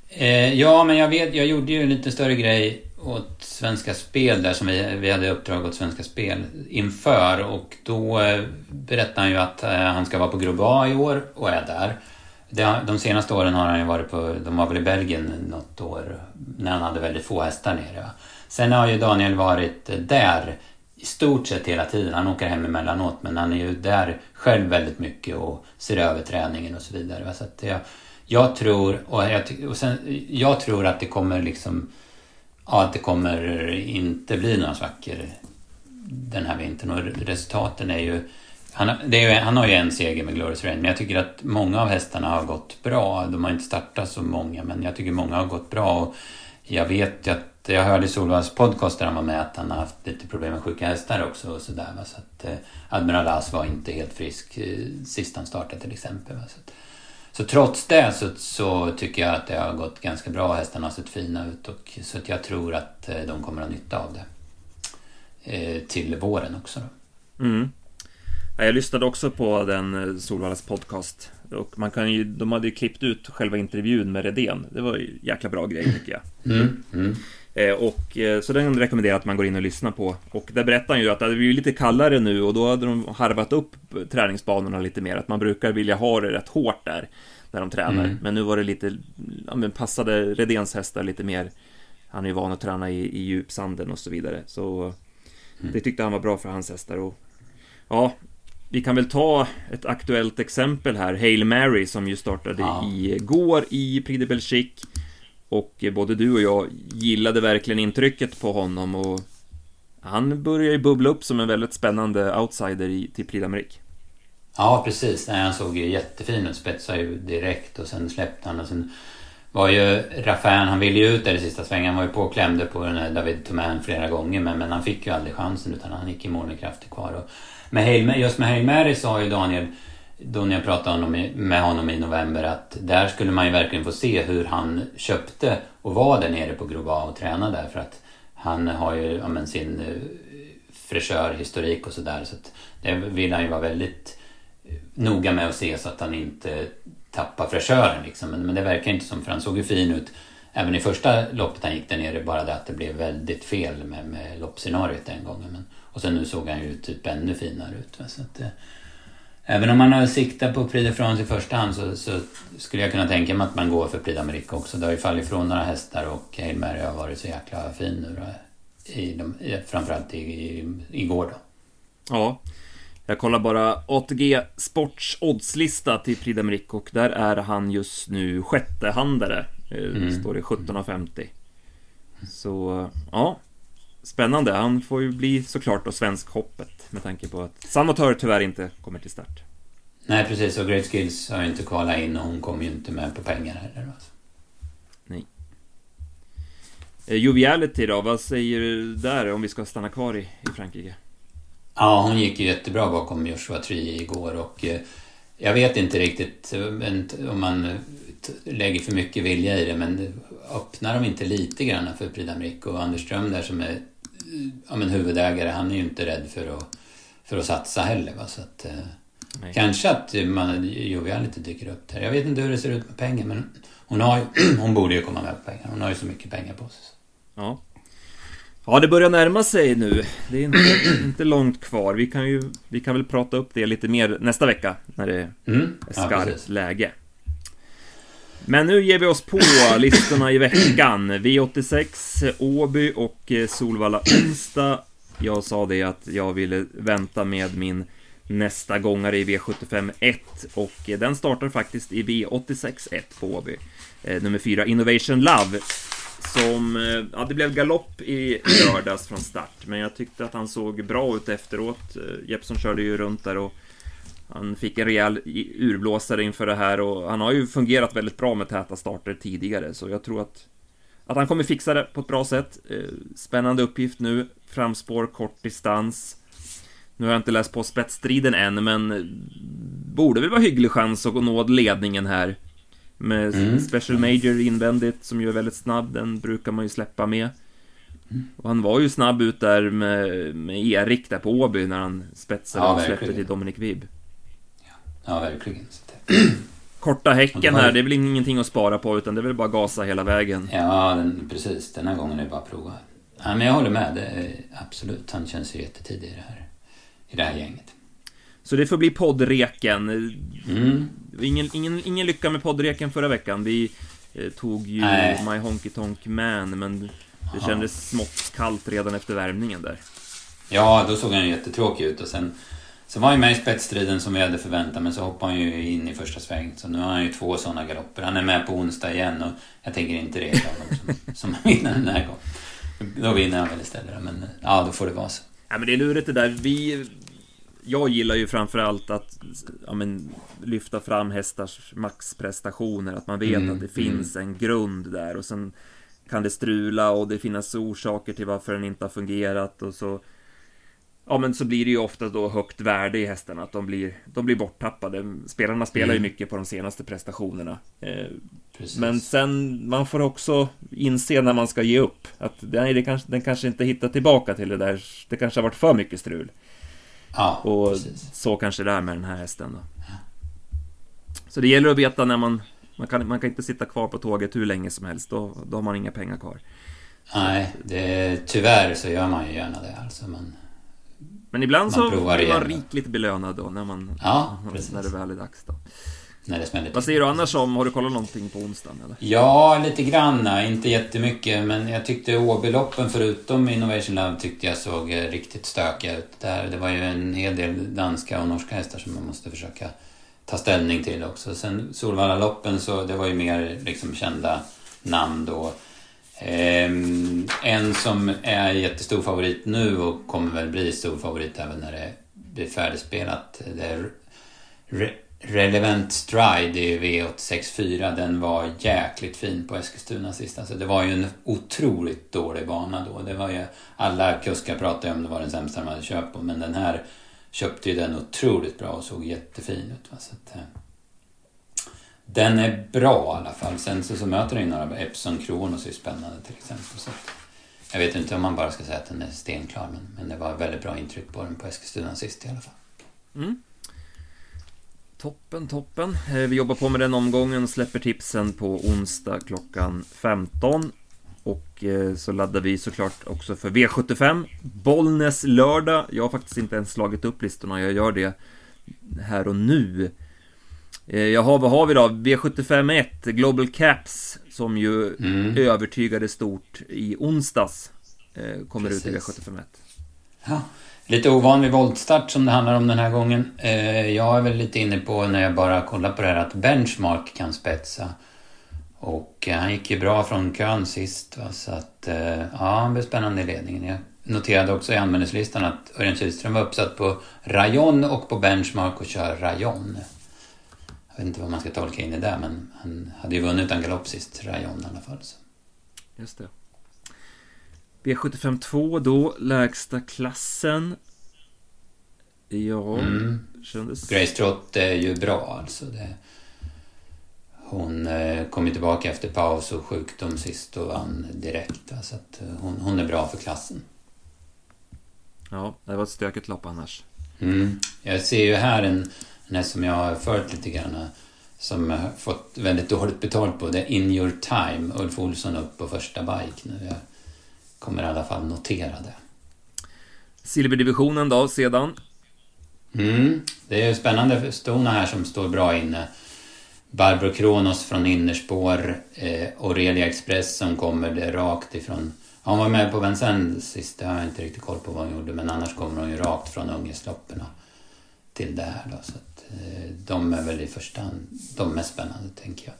Eh, ja, men jag vet, jag gjorde ju en lite större grej åt Svenska Spel där som vi, vi hade uppdrag åt Svenska Spel inför och då eh, berättade han ju att eh, han ska vara på Grupp A i år och är där. Det, de senaste åren har han ju varit på, de var väl i Belgien något år när han hade väldigt få hästar nere. Va? Sen har ju Daniel varit eh, där i stort sett hela tiden. Han åker hem emellanåt men han är ju där själv väldigt mycket och ser över träningen och så vidare. Så att jag, jag tror, och, jag, och sen, jag tror att det kommer liksom Ja, att det kommer inte bli några svackor den här vintern och resultaten är ju han, är ju, han har ju en seger med Glorious Rain, men jag tycker att många av hästarna har gått bra. De har inte startat så många, men jag tycker många har gått bra. Och jag vet ju att jag hörde Solvalls podcast där han var med att han har haft lite problem med sjuka hästar också och sådär. Så att eh, Admiral As var inte helt frisk eh, sist han startade till exempel. Va? Så, att, så trots det så, så, tycker jag att det har gått ganska bra. Hästarna har sett fina ut och så att jag tror att eh, de kommer att ha nytta av det. Eh, till våren också då. Mm. Jag lyssnade också på den eh, Solvallas podcast och man kan ju, de hade ju klippt ut själva intervjun med Redén. Det var ju jäkla bra grej tycker jag. Mm, mm. Eh, och, eh, så den rekommenderar att man går in och lyssnar på. Och där berättar han ju att det blir lite kallare nu och då hade de harvat upp träningsbanorna lite mer. Att man brukar vilja ha det rätt hårt där när de tränar. Mm. Men nu var det lite, ja men passade Redéns hästar lite mer. Han är ju van att träna i, i djupsanden och så vidare. Så mm. det tyckte han var bra för hans hästar. Och, ja, vi kan väl ta ett aktuellt exempel här, Hail Mary som ju startade ja. igår i Prix de Belgique. Och både du och jag gillade verkligen intrycket på honom och han börjar ju bubbla upp som en väldigt spännande outsider i, till Prix d'Amérique. Ja, precis. Nej, han såg ju jättefin ut. Spetsade ju direkt och sen släppte han och sen var ju Raffin, han ville ju ut där i sista svängen. Han var ju påklämd på den här David Thomain flera gånger men, men han fick ju aldrig chansen utan han gick i mål med krafter kvar. Och med Hail, just med Hail Mary sa ju Daniel då när jag pratade med honom i november att där skulle man ju verkligen få se hur han köpte och var där nere på Groba och tränade där för att han har ju ja, men, sin eh, fräschörhistorik och sådär så det vill han ju vara väldigt eh, noga med att se så att han inte tappar fräschören liksom. Men, men det verkar inte som för han såg ju fin ut även i första loppet han gick där nere, bara det att det blev väldigt fel med, med loppscenariot den gången. Men, och sen nu såg han ju typ ännu finare ut. Va? Så att, eh, även om man har siktat på Prix de France i första hand så, så, skulle jag kunna tänka mig att man går för Prix d'Amérique också. Det har ju fallit ifrån några hästar och Hail Mary har varit så jäkla fin nu då. I de, framförallt i, i, igår då. Ja, jag kollar bara ATG Sports oddslista till Prix d'Amérique och där är han just nu sjättehandare. Eh, mm. Står det 17,50. Så, ja. Spännande. Han får ju bli såklart då svenskhoppet med tanke på att Sanotör tyvärr inte kommer till start. Nej, precis. Och Great Skills har ju inte kvalat in och hon kommer ju inte med på pengar heller. Alltså. Nej. Eh, Joviality då, vad säger du där om vi ska stanna kvar i, i Frankrike? Ja, hon gick ju jättebra bakom Joshua Tree igår och eh, jag vet inte riktigt om man lägger för mycket vilja i det men öppnar de inte lite grann för Prix och Anders Ström där som är ja, men huvudägare han är ju inte rädd för att, för att satsa heller. Va? Så att, eh, kanske att man, Joviality dyker upp där. Jag vet inte hur det ser ut med pengar men hon, har ju, hon borde ju komma med på pengar. Hon har ju så mycket pengar på sig. Ja. Ja, det börjar närma sig nu. Det är inte, inte långt kvar. Vi kan ju vi kan väl prata upp det lite mer nästa vecka när det mm. är skarpt ja, läge. Men nu ger vi oss på listorna i veckan. V86, Åby och eh, Solvalla onsdag. Jag sa det att jag ville vänta med min nästa gångare i V75 1 och eh, den startar faktiskt i V86 1 på Åby. Eh, nummer 4, Innovation Love. Som, ja det blev galopp i lördags från start, men jag tyckte att han såg bra ut efteråt. Jeppson körde ju runt där och han fick en rejäl urblåsare inför det här och han har ju fungerat väldigt bra med täta starter tidigare så jag tror att att han kommer fixa det på ett bra sätt. Eh, spännande uppgift nu. Framspår, kort distans. Nu har jag inte läst på spetsstriden än, men borde väl vara hygglig chans att nå ledningen här. Med mm. Special Major invändigt, som ju är väldigt snabb, den brukar man ju släppa med. Och han var ju snabb ut där med, med Erik där på Åby när han spetsade ja, och släppte till Dominic Vibb. Ja, verkligen. Korta häcken här, det är väl ingenting att spara på utan det är väl bara gasa hela vägen. Ja, den, precis. Den här gången är det bara att prova. Ja, men jag håller med. Det absolut, han känns ju jättetidig i det här, i det här gänget. Så det får bli poddreken. Mm. Ingen, ingen, ingen lycka med poddreken förra veckan. Vi eh, tog ju Nej. My Honky Tonk Man, men det Aha. kändes smått kallt redan efter värmningen där. Ja, då såg han jättetråkig ut och sen så var han ju med i spetsstriden som vi hade förväntat men så hoppade han ju in i första sväng. Så nu har han ju två sådana galopper. Han är med på onsdag igen och jag tänker inte reta honom som, som vinner den här gången. Då vinner han väl istället men ja, då får det vara så. Ja men det är lurigt det där. Vi... Jag gillar ju framförallt att ja, men, lyfta fram hästars maxprestationer. Att man vet mm, att det finns mm. en grund där och sen kan det strula och det finns orsaker till varför den inte har fungerat och så Ja men så blir det ju ofta då högt värde i hästarna, att de blir, de blir borttappade. Spelarna spelar mm. ju mycket på de senaste prestationerna. Eh, men sen, man får också inse när man ska ge upp. Att nej, det kanske, den kanske inte hittar tillbaka till det där. Det kanske har varit för mycket strul. Ja, Och precis. så kanske det är med den här hästen då. Ja. Så det gäller att veta när man... Man kan, man kan inte sitta kvar på tåget hur länge som helst, då, då har man inga pengar kvar. Nej, det, tyvärr så gör man ju gärna det. Alltså man, men ibland så blir man rikligt belönad då när man... Ja, precis. När det väl är dags då. När det smäller Vad säger du annars om, har du kollat någonting på onsdagen eller? Ja, lite grann. Inte jättemycket, men jag tyckte Åbyloppen förutom Innovation Love tyckte jag såg eh, riktigt stökiga ut. Där, det var ju en hel del danska och norska hästar som man måste försöka ta ställning till också. Sen Solvallaloppen så det var ju mer liksom kända namn då. Ehm, en som är jättestor favorit nu och kommer väl bli stor favorit även när det blir färdigspelat. Det är Re Relevant Stride i V864. Den var jäkligt fin på Eskilstuna sist. Alltså det var ju en otroligt dålig bana då. Det var ju, alla kuskar pratade om det var den sämsta de hade köpt på. Men den här köpte ju den otroligt bra och såg jättefin ut. Va? Så att, eh, den är bra i alla fall. Sen så, så möter den ju några Epson Kronos är spännande till exempel. Så jag vet inte om man bara ska säga att den är stenklar men, men det var väldigt bra intryck på den på Eskilstuna sist i alla fall. Mm. Toppen, toppen. Eh, vi jobbar på med den omgången, släpper tipsen på onsdag klockan 15. Och eh, så laddar vi såklart också för V75. Bollnäs lördag. Jag har faktiskt inte ens slagit upp listorna, jag gör det här och nu. Eh, jag har, vad har vi då? V75 1, Global Caps, som ju mm. övertygade stort i onsdags. Kommer Precis. ut i V75 1. Ja. Lite ovanlig voltstart som det handlar om den här gången. Eh, jag är väl lite inne på när jag bara kollar på det här att Benchmark kan spetsa. Och eh, han gick ju bra från kön sist va? så att eh, ja, han blir spännande i ledningen. Jag noterade också i anmälningslistan att Örjan Kihlström var uppsatt på Rayon och på Benchmark och kör Rayon. Jag vet inte vad man ska tolka in i det men han hade ju vunnit utan galopp sist, Rayon i alla fall. Så. Just det. V75 2 då, lägsta klassen. Ja, mm. kändes... Grace Trott är ju bra alltså. Det... Hon eh, kom ju tillbaka efter paus och sjukdom sist och vann direkt. Så att eh, hon, hon är bra för klassen. Ja, det var ett stökigt lopp annars. Mm. Jag ser ju här en, häst som jag har följt lite grann som jag har fått väldigt dåligt betalt på. Det är In Your Time, Ulf Olsson upp på första bike nu. Jag kommer i alla fall notera det. Silverdivisionen då, sedan? Mm, det är spännande stona här som står bra inne. Barbro Kronos från innerspår, eh, Aurelia Express som kommer rakt ifrån... hon var med på Vincennes sist, det har jag inte riktigt koll på vad hon gjorde, men annars kommer hon ju rakt från Ungesloppen till det här då. Så de är väl i första hand de mest spännande, tänker jag.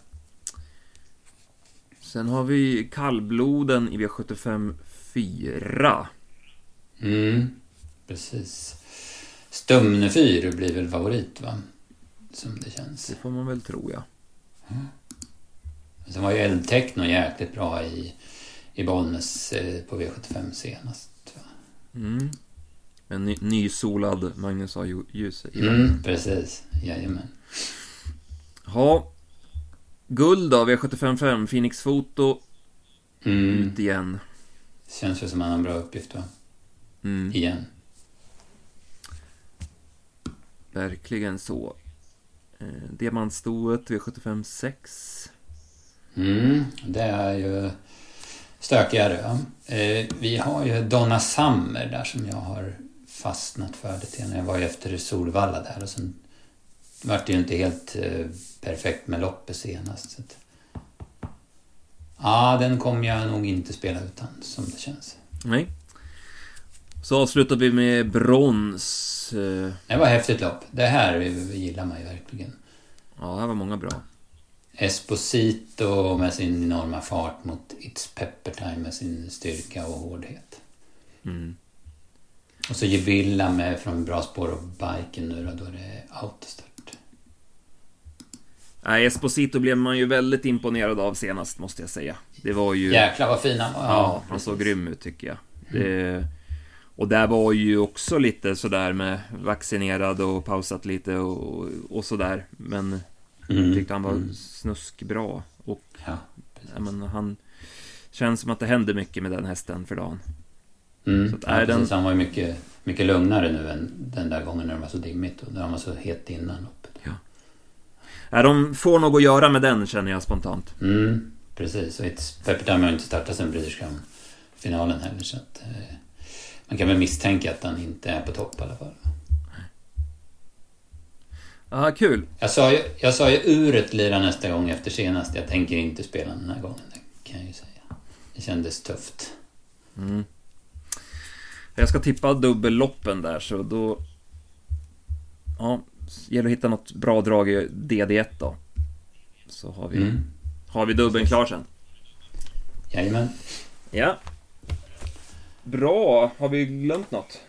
Sen har vi kallbloden i V75 4. Mm, precis. Stumnefyr blir väl favorit, va? Som det känns. Det får man väl tro, ja. Mm. Sen var ju Eldtechno jäkligt bra i, i Bollnäs eh, på V75 senast. Va? Mm. En ny, nysolad Magnus A. Djuse i mm, Precis, jajamän. Ja, Guld då, V755, Phoenix Foto. Mm. Ut igen. Känns väl som en bra uppgift va? Mm. Igen. Verkligen så. Eh, Diamantstoet V75 6. Mm, det är ju stökigare. Ja. Eh, vi har ju Donna Summer där som jag har fastnat för lite grann. Jag var ju efter Solvalla där och sen vart det ju inte helt eh, perfekt med loppet senast. Så. Ja, den kommer jag nog inte spela utan, som det känns. Nej. Så avslutar vi med brons. Eh. Det var häftigt lopp. Det här gillar man ju verkligen. Ja, det här var många bra. Esposito med sin enorma fart mot It's Pepper Time med sin styrka och hårdhet. Mm. Och så Gevilla med från bra spår och biken nu då, då är det autostart. Nej, Esposito blev man ju väldigt imponerad av senast, måste jag säga. Det var ju... Jäklar vad fin han var. Ja, han såg grym ut tycker jag. Det... Och där var ju också lite sådär med vaccinerad och pausat lite och, och sådär. Men mm. tyckte han var mm. snuskbra. Och ja, ja, men han känns som att det händer mycket med den hästen för dagen. Mm. Så att ja, den... Han var ju mycket, mycket lugnare nu än den där gången när det var så dimmigt och när han var så het innan. Ja, de får nog att göra med den känner jag spontant. Mm, precis. Och Pepperdam har inte startat sen British finalen heller så att eh, man kan väl misstänka att han inte är på topp i alla fall. Ja, kul. Jag sa, ju, jag sa ju uret lira nästa gång efter senast. Jag tänker inte spela den här gången. Det kan jag ju säga. Det kändes tufft. Mm. Jag ska tippa dubbelloppen där så då... Ja, gäller att hitta något bra drag i DD1 då. Så har vi, mm. har vi dubben klar sen. Jajamän. Ja. Bra, har vi glömt något?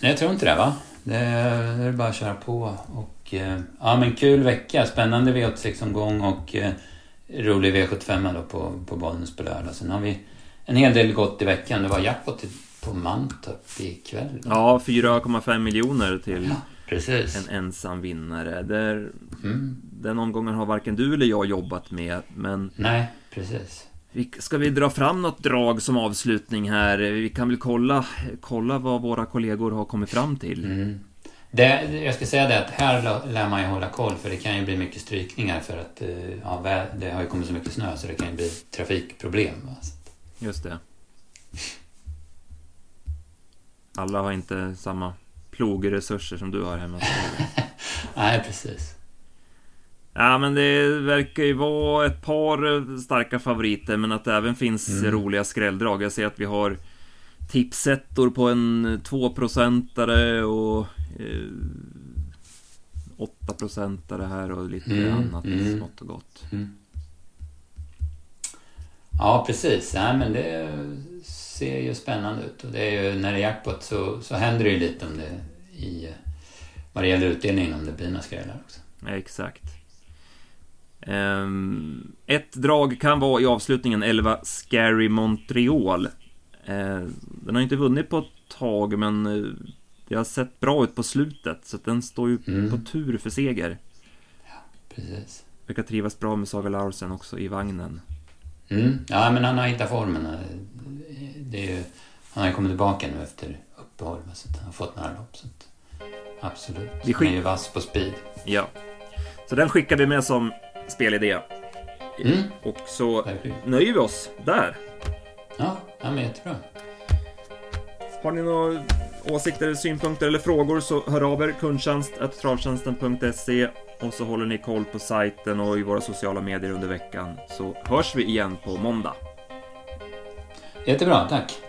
Nej, jag tror inte det va? Det är, det är bara att köra på. Och, eh, ja men kul vecka, spännande V86-omgång och eh, rolig V75 då på, på Bollnäs på lördag. Sen har vi en hel del gott i veckan. Det var jackpot på Mantorp ikväll. Ja, 4,5 miljoner till. Precis. en ensam vinnare. Där, mm. Den omgången har varken du eller jag jobbat med, men... Nej, precis. ska vi dra fram något drag som avslutning här? Vi kan väl kolla, kolla vad våra kollegor har kommit fram till. Mm. Det, jag ska säga det att här lär man ju hålla koll för det kan ju bli mycket strykningar för att eh, ja, det har ju kommit så mycket snö så det kan ju bli trafikproblem. Just det. Alla har inte samma plogresurser som du har hemma. Nej, precis. Ja, men det verkar ju vara ett par starka favoriter, men att det även finns mm. roliga skrälldrag. Jag ser att vi har tipsettor på en 2-procentare och eh, 8-procentare här och lite mm. annat mm. smått och gott. Mm. Ja, precis. Ja, men det ser ju spännande ut. Och det är ju, när det är jackpot så, så händer det ju lite om det i vad det gäller utdelningen om det blir några skrällar också. Exakt. Um, ett drag kan vara i avslutningen 11 Scary Montreal. Uh, den har inte vunnit på ett tag men uh, det har sett bra ut på slutet så den står ju mm. på tur för seger. Ja, precis. Verkar trivas bra med Saga Larsen också i vagnen. Mm. Ja, men han har hittat formen. Ju, han har ju kommit tillbaka nu efter uppehåll så han har fått några lopp. Så absolut. Vi skick... Han är ju vass på speed. Ja. Så den skickar vi med som spelidé. Mm. Och så Verkligen. nöjer vi oss där. Ja, ja men jättebra. Har ni några åsikter, synpunkter eller frågor så hör av er kundtjänst.travtjänsten.se och så håller ni koll på sajten och i våra sociala medier under veckan så hörs vi igen på måndag. Jättebra, tack.